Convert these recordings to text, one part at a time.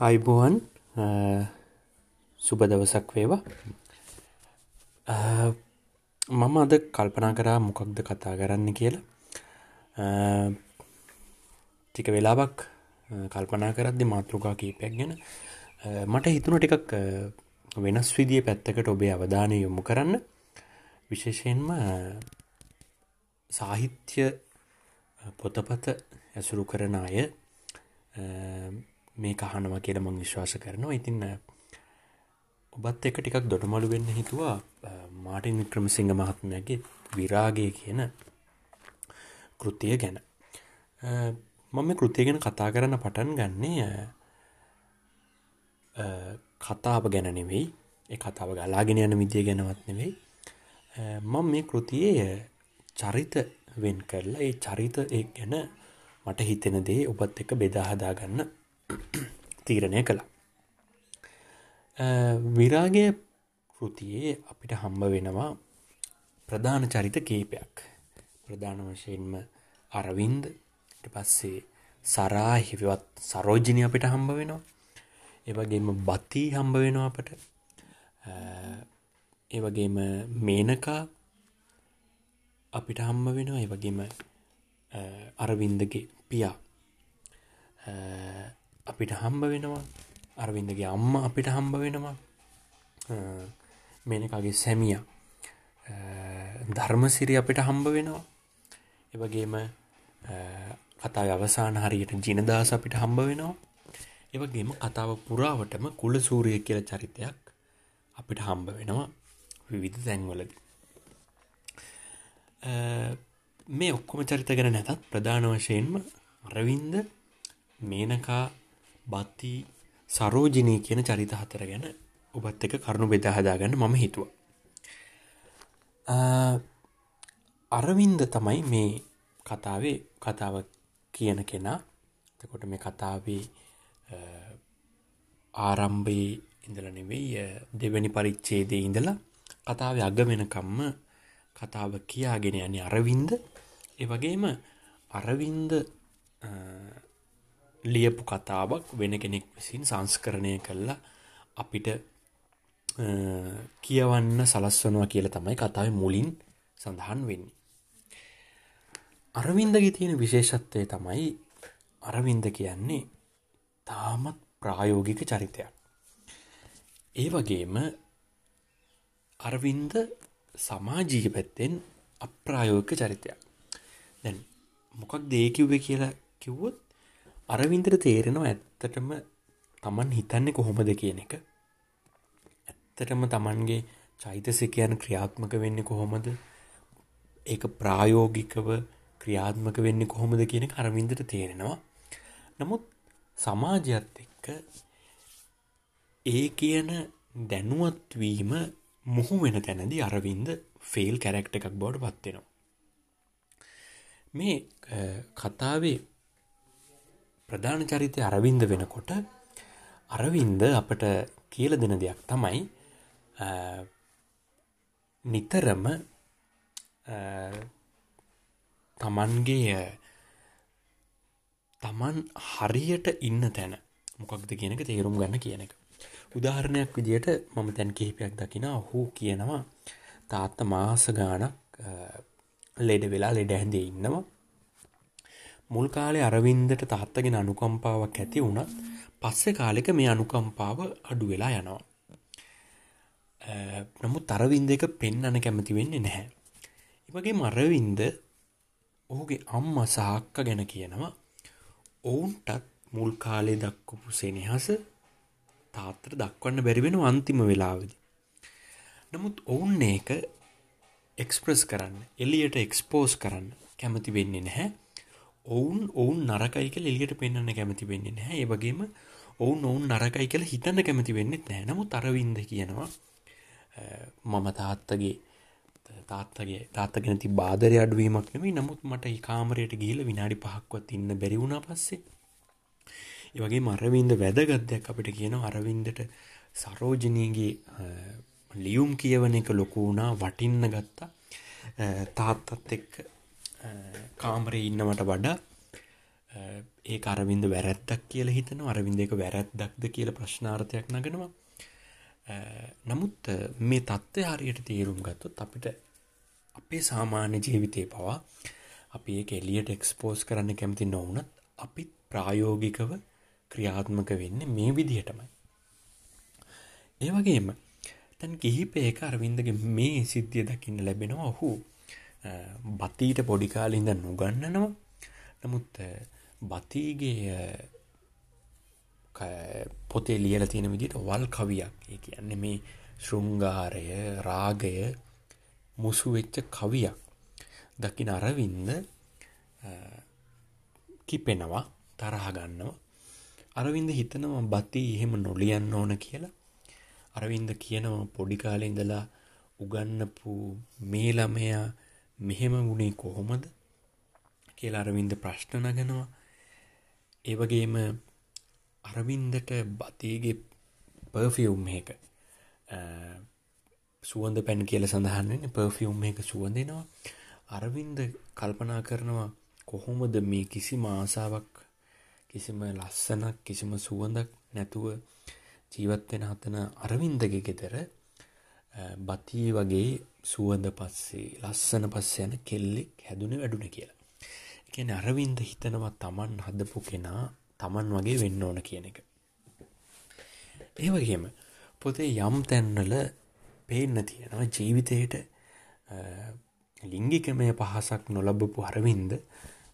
අයිබෝවන් සුබ දවසක් වේවා. මම අද කල්පනා කරා මොකක්ද කතා කරන්න කියලා. ටික වෙලාවක් කල්පනා කරද්දි මාතෘකා කීපයක් ගැන මට හිතුන ටිකක් වෙනස් විදිිය පැත්තකට ඔබේ අවධානය යොමු කරන්න. විශේෂයෙන්ම සාහිත්‍ය පොතපත ඇසුරු කරන අය මේ කහනවා කියල මං විශ්වාස කරනවා. ඉතින්න ඔබත් එක ටිකක් දොටමලු වෙන්න හිතුවා. මාටින් වික්‍රමසිංහ මහත්මයගේ විරාගය කියන කෘතිය ගැන. මම කෘතිය ගැන කතා කරන්න පටන් ගන්නේ කතාව ගැන නෙවෙයි. ඒ කතාව ගලාගෙන යන විදිය ගැනවත් නෙවෙයි. මම මේ කෘතියේ චරිත වෙන් කරලා ඒ චරිත ඒ ගැන මට හිතෙන දේ ඔබත් එක බෙදාහදා ගන්න තීරණය කළා. විරාගය කෘතියේ අපිට හම්බ වෙනවා ප්‍රධාන චරිත කීපයක්. ප්‍රධාන වශයෙන්ම අරවින්ද පස්සේ සරා හිවිවත් සරෝජිනය අපිට හම්බ වෙනවා. ඒවගේම බත්තිී හම්බ වෙනවා අපට ඒවගේම මේනකා අපිට හම්බ වෙනවා ඒවගේම අරවින්දගේ පියා අපිට හම්බ වෙනවා. අරවින්දගේ අම්ම අපිට හම්බ වෙනවා. මේනකගේ සැමිය. ධර්මසිරි අපිට හම්බ වෙනවා. එවගේම කතාව අවසාන හරියට ජිනදාස අපිට හම්බ වෙනවා. ඒවගේම කතාව පුරාවටම කුල සූරිය කියල චරිතයක් අපිට හම්බ වෙනවා විවිධ තැන්වලද. මේ ඔක්කොම චරිත ගැන නැතත් ප්‍රධාන වශයෙන්ම අරවින්ද මේනකා බත්ති සරෝජිනී කියන චරිත හතර ගැන ඔබත් එක කරුණු බෙදාහදාගන්න මම හිතුව. අරවින්ද තමයි මේ කතාවේ කතාව කියන කෙනා තකොට මේ කතාවේ ආරම්භයේ ඉඳල නෙවෙයි දෙවැනි පරිච්චේදේ ඉඳලා කතාව අග වෙනකම්ම කතාව කියාගෙන යන්නේ අරවින්ද ඒ වගේම අරවින්ද ලියපු කතාවක් වෙන කෙනෙක් විසින් සංස්කරණය කල්ලා අපිට කියවන්න සලස්වනවා කියල තමයි කතාව මුලින් සඳහන් වෙන්නේ. අරවින්දගේ තියෙන විශේෂත්වය තමයි අරවින්ද කියන්නේ තාමත් ප්‍රායෝගික චරිතයක්. ඒ වගේම අරවින්ද සමාජීක පැත්තෙන් අප්‍රායෝක චරිතයක්. දැන් මොකක් දේකිව්ව කියලා කිව්වොත් අරවින්දර තේරෙනවා ඇත්තටම තමන් හිතන්නේ කොහොමද කියන එක. ඇත්තටම තමන්ගේ චෛතසිකයන් ක්‍රියාත්මක වෙන්න කොහොමද? ඒක ප්‍රායෝගිකව ක්‍රියාත්මක වෙන්න කොහොමද කියන අරවින්දට තේරෙනවා. නමුත් සමාජයත් එක්ක ඒ කියන දැනුවත්වීම මුහු වෙන තැනදි අරවින්ද ෆෙල් කැරක්ට එකක් බෝඩ පත්වෙනවා මේ කතාවේ ප්‍රධාන චරිතය අරවින්ද වෙනකොට අරවින්ද අපට කියල දෙන දෙයක් තමයි නිතරම තමන්ගේ තමන් හරියට ඉන්න තැන. මොකක්ද කියනක තේරුම් ගන්න කියන එක. උදාහරණයක් විදියට මම තැන් කිහිපයක් දකින ඔහු කියනවා තාත්ත මාස ගානක් ලෙඩ වෙලා ලෙඩ හැඳේ ඉන්නවා. මුල් කාලේ අරවින්දට තාත්තගෙන අනුකම්පාවක් ඇති වුණත් පස්සෙ කාලෙක මේ අනුකම්පාව අඩු වෙලා යනවා. නමුත් අරවින්ද එක පෙන්නන කැමති වෙන්නේ නැහැ. එවගේ මරවින්ද ඔහුගේ අම්ම සාක්ක ගැන කියනවා ඔවුන්ටත් මුල් කාලේ දක්කොපු සෙනෙහස තාත්තර දක්වන්න බැරිවෙන අන්තිම වෙලාවදි. නමුත් ඔවුන් ඒක එක්ස්ප්‍රස් කරන්න එලියට එක්ස්පෝස් කරන්න කැමති වෙන්නේ නැහැ ඔවුන් ඔවුන් නරකයි කළ එලියට පෙන්න්න කැමති වෙන්නේ නැහැ. ඒ වගේම ඔවුන් ඔවුන් නරකයි කළ හිතන්න කැමති වෙන්නෙත් නෑ නමුත් අරවින්ද කියනවා මම තාත්තගේ තාත්තගේ තාත්තගෙන ති බාදරය අඩුවීමක් නෙමයි. නමුත් මට කාමරයට ගීල විනාඩි පහක්වත් ඉන්න බැරිවුණ පස්සේ. ඒවගේ මරවින්ද වැදගත්දයක් අපිට කියන අරවින්දට සරෝජනීගේ ලියුම් කියවන එක ලොකු වුණා වටින්න ගත්තා. තාත්තත් එක්ක කාමරේ ඉන්නවට වඩා ඒ අරවින්ද වැරැද්දක් කියල හිතන අරවින්ද එක වැරැද්දක්ද කියල ප්‍රශ්නාර්ථයක් නගෙනවා. නමුත් මේ තත්ත්වය හරියට තේරුම් ගත්තොත් අපිට අපේ සාමාන්‍ය ජීවිතය පවා අපි ඒ එලියට එක්ස්පෝස් කරන්න කැමති නොවනත් අපිත් ප්‍රායෝගිකව ක්‍රියාත්මක වෙන්න මේ විදිහටමයි. ඒ වගේම තැන් කිහිපේක අරවින්දගේ මේ සිද්ධිය දකින්න ලැබෙනවා. ඔහු බතීට පොඩිකාලින්ද නොගන්නනවා නමුත් බතීගේ පොතේ ලියල තියෙන විදිට වල් කවියක්. ඒ කියන්නේ මේ ශෘංගාරය රාගය මුසු වෙච්ච කවියක්. දකින අරවින්ද කිපෙනවා තරහගන්නවා අරවින්ද හිතනවා බති එහෙම නොලියන්න ඕන කියලා. අරවින්ද කියනවා පොඩිකාලෙ ඉඳලා උගන්නපු මේ ළමයා මෙහෙම වුණේ කොහොමද? කියලා අරවින්ද ප්‍රශ්න නගනවා. ඒ වගේම අරවින්දට බතේගේ පර්ෆියුම් එක සුවඳ පැන් කියල සඳහන්න පර්ෆියුම් එක සුවඳෙනවා. අරවින්ද කල්පනා කරනවා කොහොමද මේ කිසි මාසාවක් කිසිම ලස්සනක් කිසිම සුවඳක් නැතුව ජීවත්වෙන හතන අරවින්දගේ ගෙදර බතී වගේ සුවඳ පස්සේ ලස්සන පස්ස යන කෙල්ලෙක් හැදුන වැඩුන කියලා. එකන අරවින්ද හිතනවා තමන් හදපු කෙනා තමන් වගේ වෙන්න ඕන කියන එක. ඒ වගේම පොතේ යම් තැන්නල පේන්න තියෙනවා ජීවිතයට ලිංගිකමය පහසක් නොලබපු අරවින්ද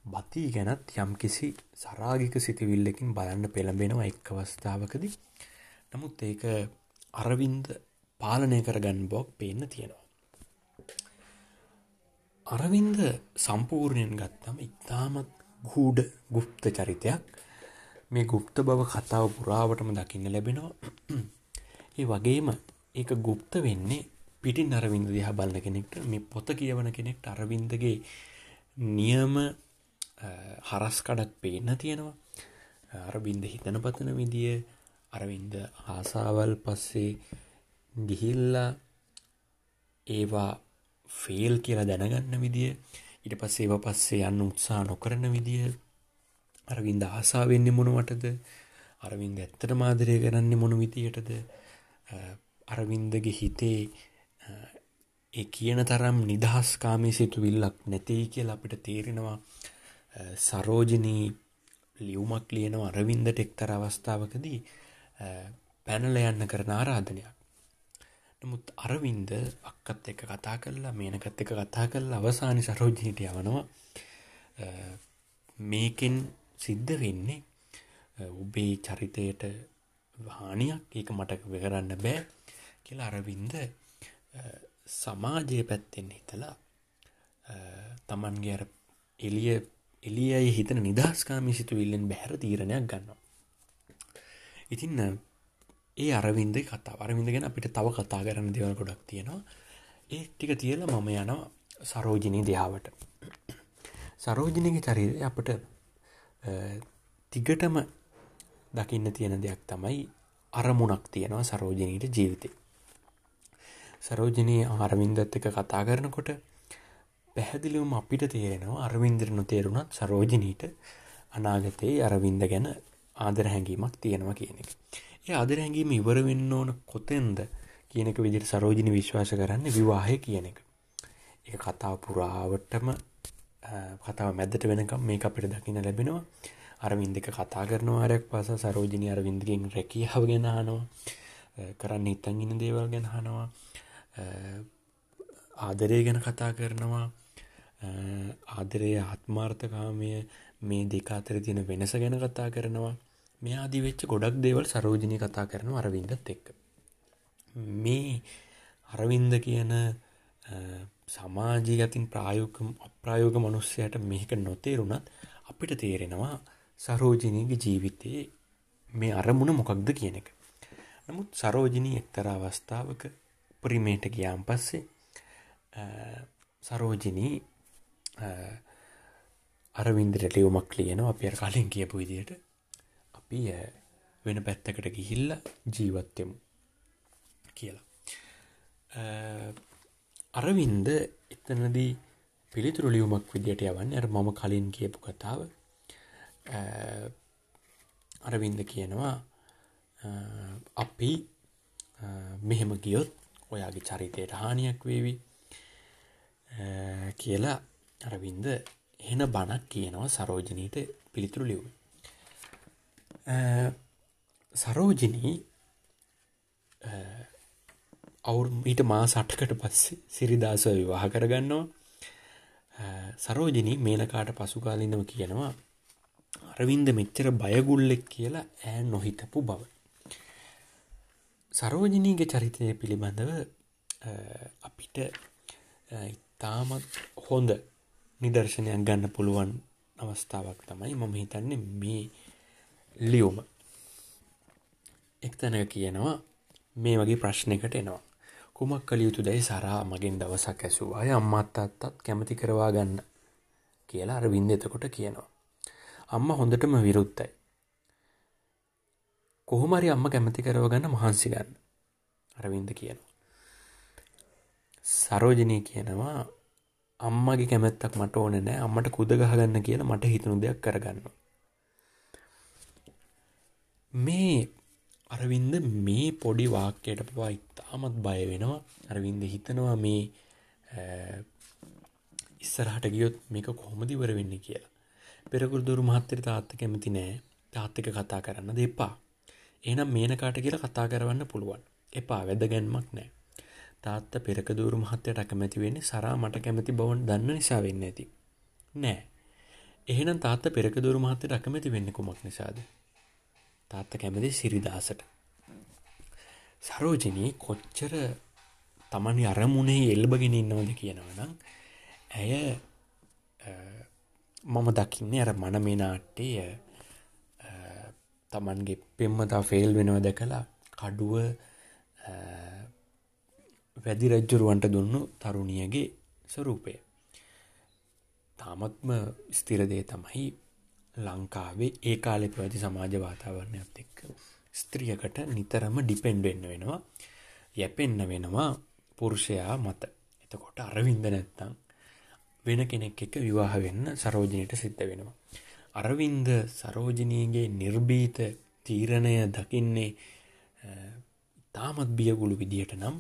බතී ගැනත් යම්කිසි සරාගික සිතිවිල්ලකින් බලන්න පෙළඹෙනවා එක් අවස්ථාවකද නමුත් ඒක අරවින්ද පාලනය කරගන්න බොක් පේන්න තියෙනවා. අරවින්ද සම්පූර්ණයෙන් ගත්තම ඉතාමත් ගූඩ ගුප්ත චරිතයක්. මේ ගුප්ත බව කතාව පුරාවටම දකින්න ලැබෙනවා. ඒ වගේම ඒක ගුප්ත වෙන්නේ පිටින් අරවින්ද දිහා බලන කෙනෙක්ට මේ පොත කියවන කෙනෙක්ට අරවින්දගේ නියම හරස්කඩක් පේන්න තියෙනවා. අරබින්ද හිතන පතන විදිය අරවින්ද ආසාවල් පස්සේ ගිහිල්ලා ඒවා ෆේල් කියලා දැනගන්න විදිය ඉට පස් ඒව පස්සේ යන්න උත්සා නොකරන විදිය අරවින්ද ආසාාවෙන්නේ මොනවටද අරවින්ද ඇත්තට මාදරය කරන්නේ මොන විතියටද අරවින්දගේ හිතේ ඒ කියන තරම් නිදහස්කාමී සිතුවිල්ලක් නැතේ කියලා අපිට තේරෙනවා. සරෝජනී ලියවමක් ලියනව අරවින්දට එක්තර අවස්ථාවකදී. පැනල යන්න කරන ආරාධනයක්. නමුත් අරවින්ද අක්කත් එක කතා කරලා මේනකත් එක කතා කරලා අවසානි සරෝජනීට යවනවා. මේකෙන් සිද්ධ වෙන්නේ ඔබේ චරිතයට හානියක්. ඒක මට වෙකරන්න බෑ කියලා අරවින්ද සමාජය පැත්තෙන් හිතලා තමන්ගේ අර එලිය එලියයි හිතන නිදහස්කාමි සිතුවිල්ලෙන් බැහැර තීරණයක් ගන්නවා. ඉතින්න ඒ අරවින්ද කතා අරවින්ද ගැන අපිට තව කතා කරන්න දෙවල් ගොඩක් තියෙනවා. ඒ ටික තියල මම යනවා සරෝජනී දෙයාවට සරෝජනගේ චරිතය අපට තිගටම දකින්න තියෙන දෙයක් තමයි අරමුණක් තියෙනවා සරෝජනීට ජීවිතය සරෝජනී ආරවින්දත් එක කතා කරනකොට පැහැදිලිවම අපිට තේරෙනවා අරවින්දර නොතේරුණත් සරෝජනීට අනාගතයේ අරවින්ද ගැන ආදර හැඟීමක් තියෙනවා කියන එක. ඒ ආදර හැඟීම ඉවර වෙන්න ඕන කොතෙන්ද කියන එක විදිහට සරෝජිනි විශ්වාස කරන්නේ විවාහය කියන එක. ඒක කතාව පුරාවටම කතාව මැදට වෙනකම් මේක අපිට දකින්න ලැබෙනවා. අරවින්ද එක කතා කරන වාරයක් පාසා සරෝජිනි අරවින්දගෙන් රැකියාව ගැන අහනවා. කරන්න හිතන් ඉන්න දේවල් ගැන අහනවා. ආදරය ගැන කතා කරනවා. ආදරය ආත්මාර්ථකාමය මේ දෙක අතර තියෙන වෙනස ගැන කතා කරනවා මේ ආදි වෙච්ච ගොඩක් දේවල් සරෝජනී කතා කරනවා අරවින්දත් එක්ක. මේ අරවින්ද කියන සමාජී අතින් ප්‍රායෝග අප්‍රායෝග මනුස්සයට මේක නොතේරුණත් අපිට තේරෙනවා සරෝජනීගේ ජීවිතයේ මේ අරමුණ මොකක්ද කියන එක. නමුත් සරෝජනී එක්තර අවස්ථාවක උපරිමයට ගියාම් පස්සේ සරෝජනී අරවින්දට ලියවමක් ලියනවා. අපි අර කලින් කියපු විදියට අපි වෙන පැත්තකට ගිහිල්ල ජීවත්යමු කියලා. අරවින්ද එතනදී පිළිතුරු ලියවමක් විදියට යවන්න අර මම කලින් කියපු කතාව අරවින්ද කියනවා අපි මෙහෙම ගියොත් ඔයාගේ චරිතයට හානියක් වේවි කියලා අරවින්ද එහෙන බණක් කියනවා සරෝජනීට පිළිතුරු ලිව්. සරෝජනී අවුරු ඊට මා සටකට පස්සේ සිරිදාස විවාහ කරගන්නවා සරෝජනී මේනකාට පසුකාලින්නම කියනවා අරවින්ද මෙච්චර බයගුල්ලෙක් කියලා ෑ නොහිතපු බව. සරෝජනීගේ චරිතය පිළිබඳව අපිට ඉතාමත් හොඳ නිදර්ශනයක් ගන්න පුළුවන් අවස්ථාවක් තමයි මම හිතන්නේ මේ ලියුම. එක්තැනක කියනවා මේ වගේ ප්‍රශ්නයකට එනවා. කුමක් කළ යුතු දැයි සරා මගෙන් දවසක් ඇසූ අය අම්මත් අත්තත් කැමති කරවා ගන්න කියලා අර වින්ද එතකොට කියනවා. අම්ම හොඳටම විරුත්තයි. කොහොමරි අම්ම කැමති කරව ගන්න මහන්සි ගන්න අරවින්ද කියනවා. සරෝජනී කියනවා අම්මගේ කැමැත්තක් මට ඕන නෑ අම්මට කුද ගහගන්න කියලා මට හිතනු දෙයක් කරගන්න. මේ අරවින්ද මේ පොඩි වාක්‍යයට පවා ඉතාමත් බය වෙනවා අරවින්ද හිතනවා මේ ඉස්සරහට ගියොත් මේක කොහොමදිවර වෙන්න කියලා. පෙරකුරුදුරු මහත්තර තාත්ත කැමති නෑ තාත්තික කතා කරන්න දෙපා. එනම් මේනකාට කියලා කතා කරවන්න පුළුවන්. එපා වැදගැන්මක් නෑ. තාත්ත පෙරකදූරු මහත්තයට අකමැති වෙන්නේ සරා මට කැමති බවන් දන්න නිසා වෙන්න ඇති. නෑ. එහෙනම් තාත්ත පෙරකදූරු මහත්තයට අකමැති වෙන්න කුමක් නිසාද. තාත්ත කැමති සිරිදාසට. සරෝජනී කොච්චර තමනි අරමුණේ එල්බගෙන ඉන්නවද කියනවනම් ඇය මම දකින්නේ අර මනමේ නාට්ටය තමන්ගේ පෙම්මතා ෆෙල් වෙනව දැකලා කඩුව වැදි රජ්ජුරුවන්ට දුන්නු තරුණියගේ ස්වරූපය. තාමත්ම ස්තිරදේ තමයි ලංකාවේ ඒ කාලෙ පැවති සමාජ වාතාවරණයක්ත් එක්ක ස්ත්‍රියකට නිතරම ඩිපෙන්ඩ් වෙන්න වෙනවා යැපෙන්න වෙනවා පුරුෂයා මත එතකොට අරවින්ද නැත්තං වෙන කෙනෙක් එක විවාහ වෙන්න සරෝජනයට සිද්ධ වෙනවා. අරවින්ද සරෝජනීගේ නිර්භීත තීරණය දකින්නේ තාමත් බියගුළු විදියට නම්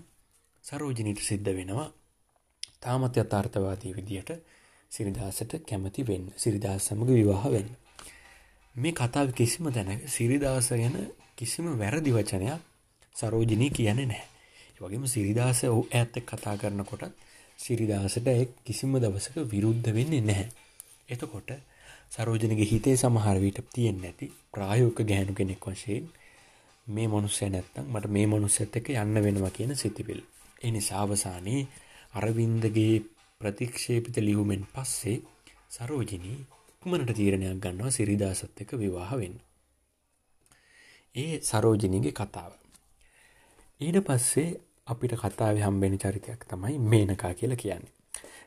සරෝජනීට සිද්ධ වෙනවා තාමත් යථාර්ථවාදී විදියට සිරිදාසට කැමති වෙන්න සිරිදාස සමඟ විවාහ වෙන්න. මේ කතාව කිසිම තැන සිරිදාස ගැන කිසිම වැරදි වචනයක් සරෝජනී කියන්නේ නැහැ. වගේම සිරිදාස ඔහු ඇත්ත කතා කරනකොටත් සිරිදාසට එක් කිසිම දවසක විරුද්ධ වෙන්නේ නැහැ. එතකොට සරෝජනගේ හිතේ සමහරවිට තියෙන් නැති ප්‍රායෝක ගෑනු කෙනෙක් වශයෙන් මේ මනුස්සය නැත්තම් මට මේ මනුස්සත් එක යන්න වෙනවා කියන සිතිවිල්. එනි සාවසානයේ අරවින්දගේ ප්‍රතික්ෂේපිත ලියුමෙන් පස්සේ සරෝජනී ඉක්මනට තීරණයක් ගන්නවා සිරිදාසත් එක විවාහ වෙන්න. ඒ සරෝජනීගේ කතාව. ඊට පස්සේ අපිට කතාව හම්බෙන චරිතයක් තමයි මේනකා කියලා කියන්නේ.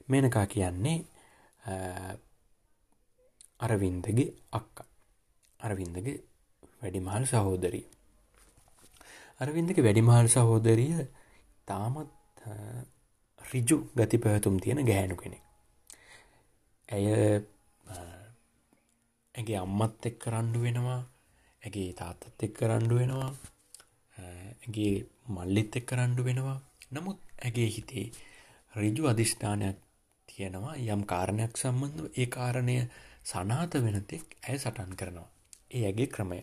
මේනකා කියන්නේ අරවින්දගේ අක්ක අරවින්දගේ වැඩිමහල් සහෝදරී. අරවින්දක වැඩිමහල් සහෝදරිය තාමත් රිජු ගති පැවතුම් තියෙන ගෑනු කෙනෙක්. ඇය ඇගේ අම්මත් එක් කරණ්ඩු වෙනවා ඇගේ තාත්තත් එක් කරණ්ඩු වෙනවා ඇගේ මල්ලිත් එක් කරණ්ඩු වෙනවා නමුත් ඇගේ හිතේ රිජු අධිෂ්ඨානයක් තියෙනවා යම් කාරණයක් සම්බන්ධ ඒ කාරණය සනාත වෙනතෙක් ඇය සටන් කරනවා. ඒ ඇගේ ක්‍රමය.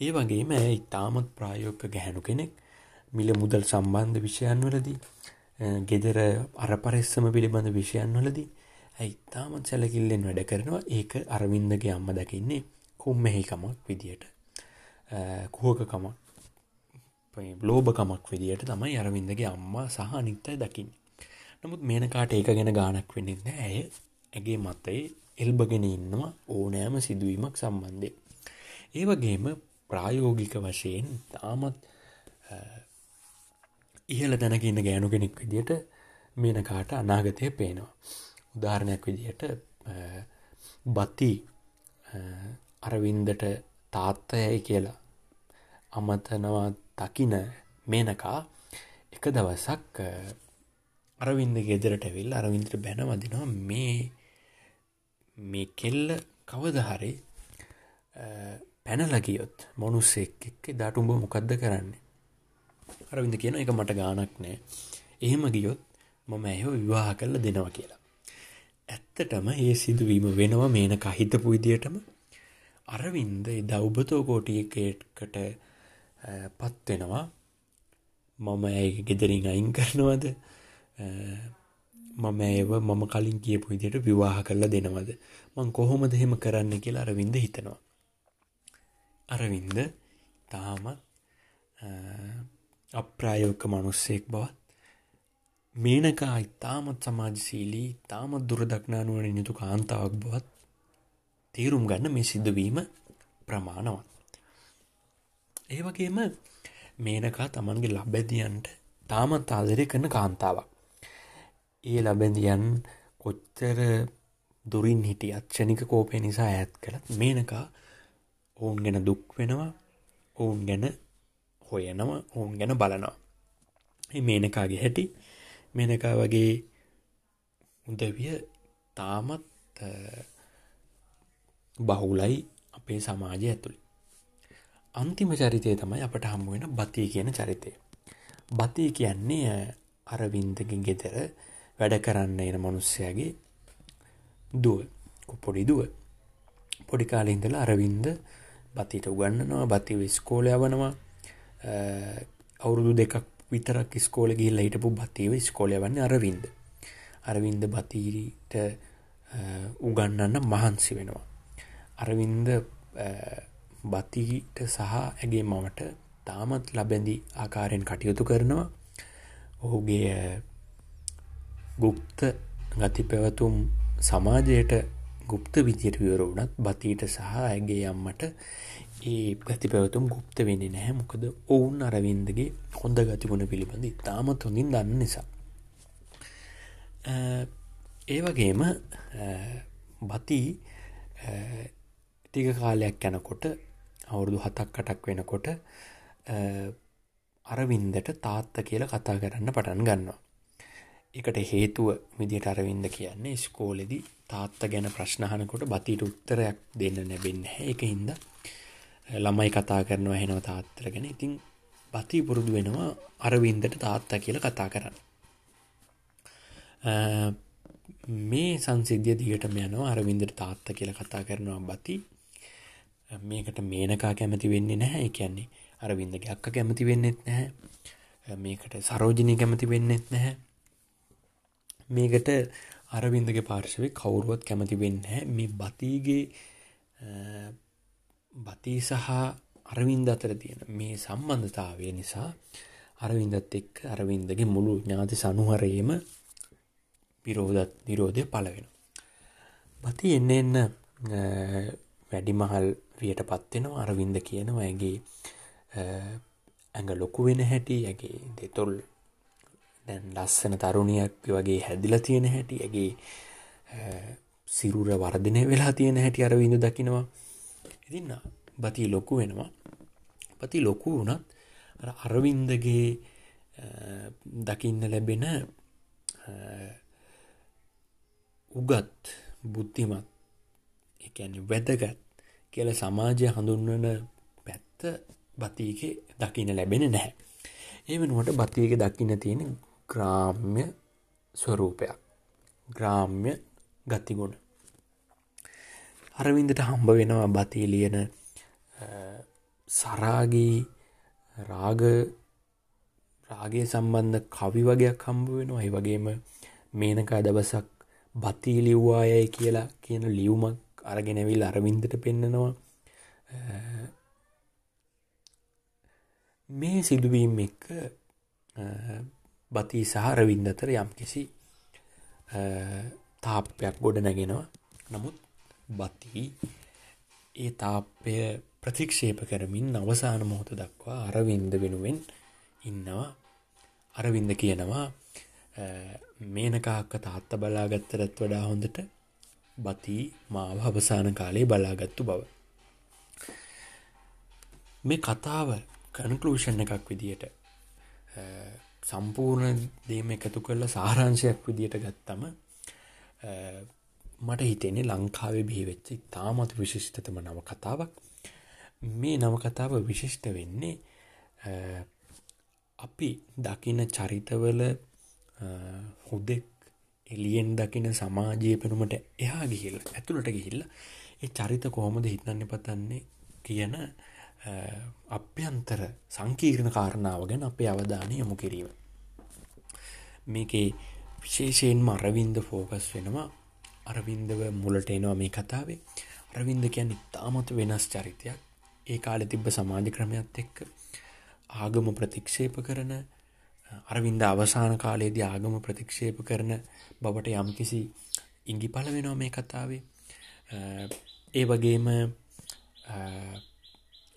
ඒ වගේම ඇය ඉතාමත් ප්‍රායෝක ගැහැණු කෙනෙක් මිල මුදල් සම්බන්ධ විෂයන් වලදී ගෙදර අරපරෙස්සම පිළිබඳ විෂයන් වලදී ඇයි ඉතාමත් සැලකිල්ලෙන් වැඩ කරනවා ඒක අරවින්දගේ අම්ම දකින්නේ කුම්මෙහිකමක් විදියට කුහකකමක් ලෝභකමක් විදියට තමයි අරවින්දගේ අම්මා සහ අනිත්තයි දකින්න. නමුත් මේනකාට ඒක ගැන ගානක් වෙන්නෙත් ඇය ඇගේ මතයේ එල්බගෙන ඉන්නවා ඕනෑම සිදුවීමක් සම්බන්ධය. ඒ වගේම ප්‍රායෝගික වශයෙන් තාමත් ඉහල දැනකින්න ගෑනු කෙනෙක් විදියට මේනකාට අනාගතය පේනවා. උදාහරණයක් විදියට බති අරවින්දට තාත්තයයි කියලා අමතනවා දකින මේනකා එක දවසක් අරවින්ද ගෙදරට වෙල් අරවින්දට බැන වදිනවා මේ මේ කෙල්ල කවද හරි පැනලගියොත් මොනුස්සෙක් එක්ක දාට උඹ මොකක්ද කරන්නේ? අරවිඳ කියන එක මට ගානක් නෑ. එහෙම ගියොත් මම ඇහෝ විවාහ කල්ල දෙනවා කියලා. ඇත්තටම ඒ සිදුවීම වෙනවා මේන කහිතපු විදියටම. අරවින්ද දෞබතෝ කෝටියකටකට පත්වෙනවා මම ඇයි ගෙදරින් අයින් කරනවද? මම ඒව මම කලින් කියපු විදියට විවාහ කරලා දෙනවද? මං කොහොමද එහෙම කරන්න කියලා අරවින්ද හිතනවා. අරවින්ද තාමත් අප්‍රායෝක මනුස්සෙක් බවත් මේනකා ඉතාමත් සමාජශීලී තාමත් දුරදක්නානුවන යුතු කාන්තාවක් බවත් තේරුම් ගන්න මේ සිද්ධවීම ප්‍රමාණවත් ඒ වගේම මේනකා තමන්ගේ ලබැදියන්ට තාමත් ආදරය කරන කාන්තාවක්. ඒ ලබැදියන් කොච්චර දුරින් හිටිය අච්චනික කෝපය නිසා ඇත් කළත් මේනකා ඔවුන් ගැන දුක් වෙනවා ඔවුන් ගැන හොයනවා ඔවුන් ගැන බලනවා. මේනකාගේ හැටි මේනකා වගේ උදවිය තාමත් බහුලයි අපේ සමාජය ඇතුළි. අන්තිම චරිතය තමයි අපට හම්බුවෙන බතිය කියන චරිතය. බතිය කියන්නේ අරවින්දකින් ගෙදර වැඩ කරන්න එන මනුස්සයගේ දුව පොඩි දුව පොඩි කාලින්දල අරවින්ද බතිට උගන්නනවා බති විස්කෝල යවනවා අවුරුදු දෙකක් විතරක් ස්කෝල ගිල්ල හිටපු බතිව ස්කෝලය වන්න අරවින්ද. අරවින්ද බතීට උගන්නන්න මහන්සි වෙනවා. අරවින්ද බතිට සහ ඇගේ මමට තාමත් ලබැඳි ආකාරයෙන් කටයුතු කරනවා. ඔහුගේ ගුප්ත ගති පැවතුම් සමාජයට ගුප්ත විදියට විවර වුණත් බතීට සහ ඇගේ අම්මට ඒ ගති පැවතුම් ගුප්ත වෙන්නේ නැහැ. මොකද ඔවුන් අරවින්දගේ හොඳ ගතිගුණ පිළිබඳ ඉතාමත් හොඳින් දන්න නිසා. ඒ වගේම බති ටික කාලයක් යැනකොට අවුරුදු හතක් අටක් වෙනකොට අරවින්දට තාත්ත කියල කතා කරන්න පටන් ගන්නවා. එකට හේතුව විදිට අරවින්ද කියන්නේ ස්කෝලෙදි තාත්ත ගැන ප්‍රශ්නහනකොට බතිට උත්තරයක් දෙන්න නැබෙන්න එක හින්ද ළමයි කතා කරනවා හෙනව තාත්තර ගැන. ඉතින් බති පුරුදු වෙනවා අරවින්දට තාත්තා කියල කතා කරන්න. මේ සංසිද්ධිය දිගටම යනවා අරවින්දට තාත්ත කියල කතා කරනවා බති. මේකට මේනකා කැමති වෙන්නේ නැහැ. කියන්නේ අරවින්දගේ අක්ක කැමති වෙන්නෙත් නැහැ. මේකට සරෝජනී කැමති වෙන්නෙත් නැහැ. මේකට අරවින්දගේ පාර්ශවය කවුරුවත් කැමති වෙන්න මේ බතිගේ බති සහ අරවින්ද අතර තියෙන මේ සම්බන්ධතාවය නිසා අරවින්දත් එක් අරවින්දගේ මුළු ඥාති සනුහරයම විරෝධත් නිරෝධය පලවෙන. බති එන්න එන්න වැඩිමහල් වියට පත්වෙනවා අරවින්ද කියනවා ඇගේ ඇඟ ලොකු වෙන හැටි ඇගේ දෙතොල් දැන් ලස්සන තරුණයක් වගේ හැදිල තියෙන හැටි ඇගේ සිරුර වර්ධනය වෙලා තියෙන හැටි අරවිඳ දකිනවා ඉතින්න බති ලොකු වෙනවා පති ලොකු වුණත් අරවින්දගේ දකින්න ලැබෙන උගත් බුද්ධිමත් එකැන වැදගත් කියල සමාජය හඳුන්වන පැත්ත බතියක දකින ලැබෙන නැහැ. ඒ වෙනුවට බතියක දකින්න තියෙන ග්‍රාම්‍ය ස්වරූපයක් ග්‍රාම්‍ය ගතිගුණ. අරවින්දට හම්බ වෙනවා බතිය ලියන සරාගී රාග රාගේ සම්බන්ධ කවි වගේයක් හම්බ වෙනවා. ඒ වගේම මේනකා දවසක් බතිී ලිව්වායයි කියලා කියන ලියවමක් අරගෙනවිල් අරවින්දට පෙන්නනවා. මේ සිදුවීම් එක්ක බති සහරවින්ද අතර යම් කිසි තාප්පයක් ගොඩ නැගෙනවා නමුත් බති ඒ තාප්පය ප්‍රතික්ෂේප කරමින් අවසාන මොහොත දක්වා අරවින්ද වෙනුවෙන් ඉන්නවා අරවින්ද කියනවා මේනකාක්ක තාත්ත බලාගත්තරත් වඩා හොඳට බති මාව අවසාන කාලේ බලාගත්තු බව. මේ කතාව කනකලූෂන් එකක් විදියට සම්පූර්ණ දේම එකතු කරලා සාරංශයක් විදියට ගත්තම මට හිතෙන්නේ ලංකාවේ බිහිවෙච්ච ඉතාමත් විශිෂ්ටතම නව කතාවක් මේ නවකතාව විශිෂ්ට වෙන්නේ අපි දකින චරිතවල හුදෙක් එලියෙන් දකින සමාජය පෙනුමට එහා ගිහිල් ඇතුළට ගිහිල්ල ඒ චරිත කොහොමද හිතන්න පතන්නේ කියන අභ්‍යන්තර සංකීර්ණ කාරණාව ගැන අපේ අවධානය යොමු කිරීම. මේකේ විශේෂයෙන්ම අරවින්ද ෆෝකස් වෙනවා අරවින්දව මුලට එනවා මේ කතාවේ. අරවින්ද කියන්න ඉතාමත් වෙනස් චරිතයක්. ඒ කාලෙ තිබ්බ සමාජ ක්‍රමයක්ත් එක්ක ආගම ප්‍රතික්ෂේප කරන අරවින්ද අවසාන කාලයේදී ආගම ප්‍රතික්ෂේප කරන බවට යම්කිසි ඉංගි පල වෙනවා මේ කතාවේ. ඒ වගේම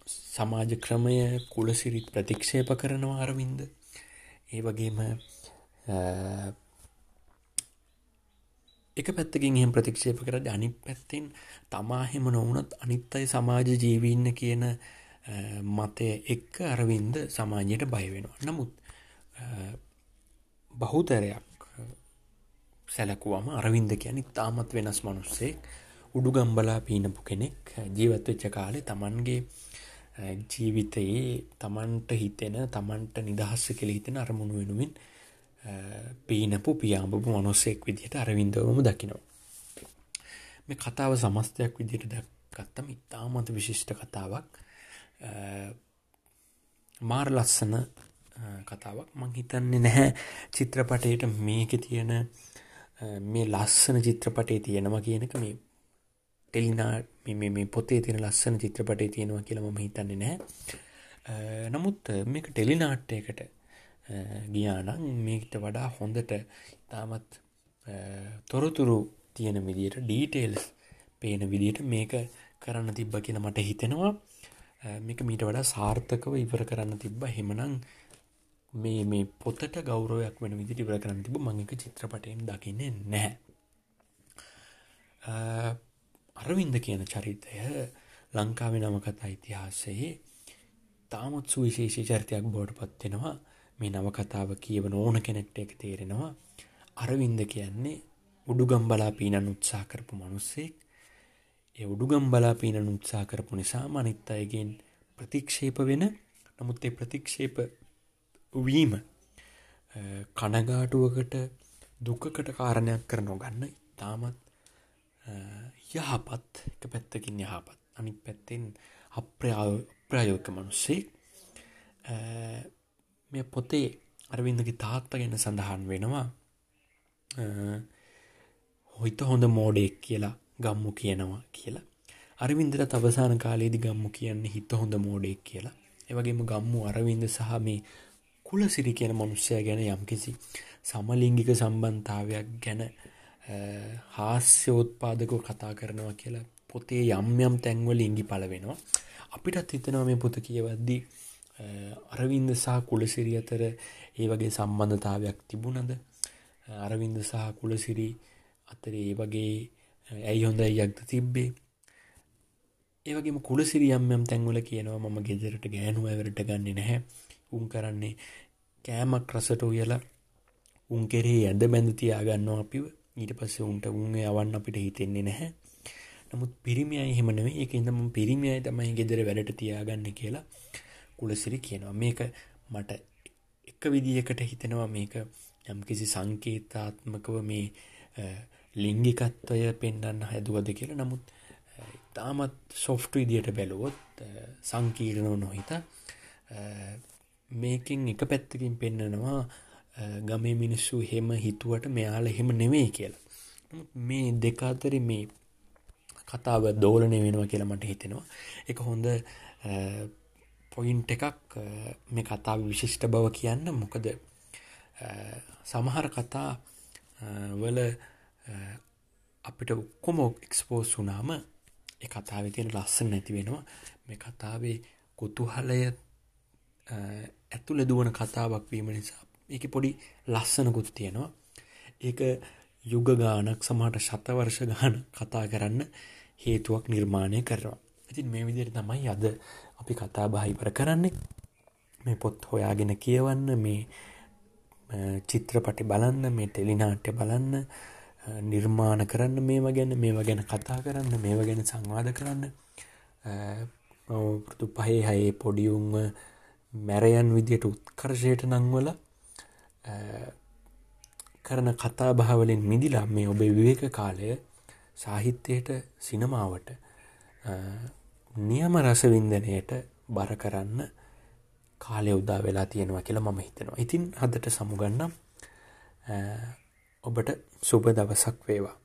සමාජ ක්‍රමය කුලසිරිත් ප්‍රතික්ෂේප කරනවා අරවින්ද. ඒ වගේම එක පැත්තකින් එහෙම ප්‍රතික්ෂේප කරද්දී අනිත් පැත්තෙන් තමා එහෙම නොවුනත් අනිත් අය සමාජ ජීවීන්න කියන මතය එක්ක අරවින්ද සමාජයට බය වෙනවා. නමුත් බහුතරයක් සැලකුවම අරවින්ද කියන්නේ තාමත් වෙනස් මිනිස්සෙක්. උඩුගම්බලා පීනපු කෙනෙක් ජීවත් වෙච්ච කාලේ Tamanගේ ජීවිතයේ Tamanට හිතෙන Tamanට නිදහස් කියලා හිතෙන අරමුණු වෙනුවෙන් පීනපු පියාඹපු මනුස්සෙක් විදිහට අරවින්දවම දකිනවා. මේ කතාව සමස්තයක් විදිහට දැක්කත්තම ඉතාමත් විශිෂ්ට කතාවක්. මාර ලස්සන කතාවක්. මං හිතන්නේ නැහැ චිත්‍රපටයට මේක තියෙන මේ ලස්සන චිත්‍රපටේ තියෙනවා කියනක මේ ටෙලිනා මේ පොතේ තියෙන ලස්සන චිත්‍රපටේ තියෙනවා කියලා මම හිතන්නේ නැහැ. නමුත් මේක ටෙලිනාට්ටයකට ගියානම් මේකට වඩා හොඳට ඉතාමත් තොරතුරු තියෙන විදියට ඩීටේල්ස් පේන විදියට මේක කරන්න තිබ්බ කියලා මට හිතෙනවා. මේක මීට වඩා සාර්ථකව ඉවර කරන්න තිබ්බ. හෙමනං මේ මේ පොතට ගෞරවයක් වෙන විදිට ඉවර කරන්න තිබ මංක චිත්‍රපටයෙන් දකින්නේ නැහැ. අරවින්ද කියන චරිතය ලංකාවේ නමකතා ඉතිහාසයේ තාමත් සුවිශේෂී චරිතයක් බෝඩ පත්වෙනවා මේ නවකතාව කියවන ඕන කෙනෙක්ට එක තේරෙනවා. අරවින්ද කියන්නේ උඩුගම් බලා පීනන් උත්සා කරපු මනුස්සෙක්. ඒ උඩුගම් බලා පීනන් උත්සා කරපු නිසා මනිත් අයගෙන් ප්‍රතික්ෂේප වෙන. නමුත් ඒ ප්‍රතික්ෂේප වීම කනගාටුවකට දුකකට කාරණයක් කර නොගන්න ඉතාමත් යහපත් එක පැත්තකින් යහපත්. අනි පැත්තෙන් අප්‍රායෝක මනුස්සේ මේ පොතේ අරවින්දගේ තාත්ත ගැන සඳහන් වෙනවා හොයිත හොඳ මෝඩෙක් කියලා ගම්මු කියනවා කියලා. අරවින්දට තවසාන කාලයේදි ගම්මු කියන්නේ හිත හොඳ මෝඩෙක් කියලා. එවගේම ගම්මු අරවින්ද සහ මේ කුලසිරි කියන මනුෂ්‍යය ගැන යම්කිසි සමලිංගික සම්බන්ධාවයක් ගැන හාස්‍යෝත්පාදකව කතා කරනවා කියලා පොතේ යම් යම් තැන්වල ඉංගි පල වෙනවා. අපිටත් හිතනවා මේ පොත කියවද්දී අරවින්ද සහ කුලසිරි අතර ඒ වගේ සම්බන්ධතාවයක් තිබුණද? අරවින්ද සහ කුලසිරි අතර ඒ වගේ ඇයි හොඳ යක්ද තිබ්බේ? ඒවගේම කුලසිරි යම් යම් තැන්වල කියනවා මම ගෙදරට ගෑනුව ඇවරට ගන්න නැහැ. උන් කරන්නේ කෑමක් රසට උයලා උන් කෙරේ ඇඳ බැඳ තියාගන්නවා අපිව. ඊට පස්සේ උන්ට උන් යවන්න අපිට හිතෙන්නේ නැහැ. නමුත් පිරිමියයි එහෙම නෙවෙයි ඒක ඉඳන් මම පිරිමියයි තමයි ගෙදර වැඩට තියාගන්නේ කියලා කුලසිරි කියනවා. මේක මට එක විදිහකට හිතෙනවා මේක යම්කිසි සංකේතාත්මකව මේ ලිංගිකත්වය පෙන්ඩන්න හැදුවද කියලා. නමුත් තාමත් සොෆ්ට් විදියට බැලුවොත් සංකීර්ණව නොහිත මේකින් එක පැත්තකින් පෙන්නනවා ගමේ මිනිස්සු හෙම හිතුවට මෙයාල එහෙම නෙවෙයි කියලා. මේ දෙකාතරි මේ කතාව දෝලනය වෙනවා කියලා මට හිතෙනවා. එක හොඳ පොයින්ට එකක් මේ කතා විශිෂ්ට බව කියන්න. මොකද සමහර කතා වල අපිට ඔක්කොම එක්ස්පෝස් වුනාම ඒ කතාවේ තියෙන ලස්සන නැති වෙනවා. මේ කතාවේ කුතුහලය ඇතුළ දුවන කතාවක් වීම නිසා ඒක පොඩි ලස්සනකුත් තියෙනවා. ඒක යුග ගානක් සමහට ශතවර්ෂ ගාන කතා කරන්න හේතුවක් නිර්මාණය කරවා ඉතින් මේ විදියට තමයි අද අපි කතා බහිපර කරන්නේ. මේ පොත් හොයාගෙන කියවන්න මේ චිත්‍රපටි බලන්න මේ ටෙලිනාට්‍ය බලන්න නිර්මාණ කරන්න මේව ගැන මේව ගැන කතා කරන්න මේව ගැන සංවාද කරන්න. අවුරුදු පහේ හයේ පොඩියුන්ව මැරයන් විදියට උත්කර්ෂයට නංවල කරන කතා බහවලින් මිදිලා මේ ඔබේ විවේක කාලය සාහිත්‍යයට සිනමාවට නියම රසවින්දනයට බර කරන්න කාලය උදා වෙලා තියෙනවා කියලා මම හිතෙනවා. ඉතින් හදට සමුගන්නම් ඔබට සුබ දවසක් වේවා.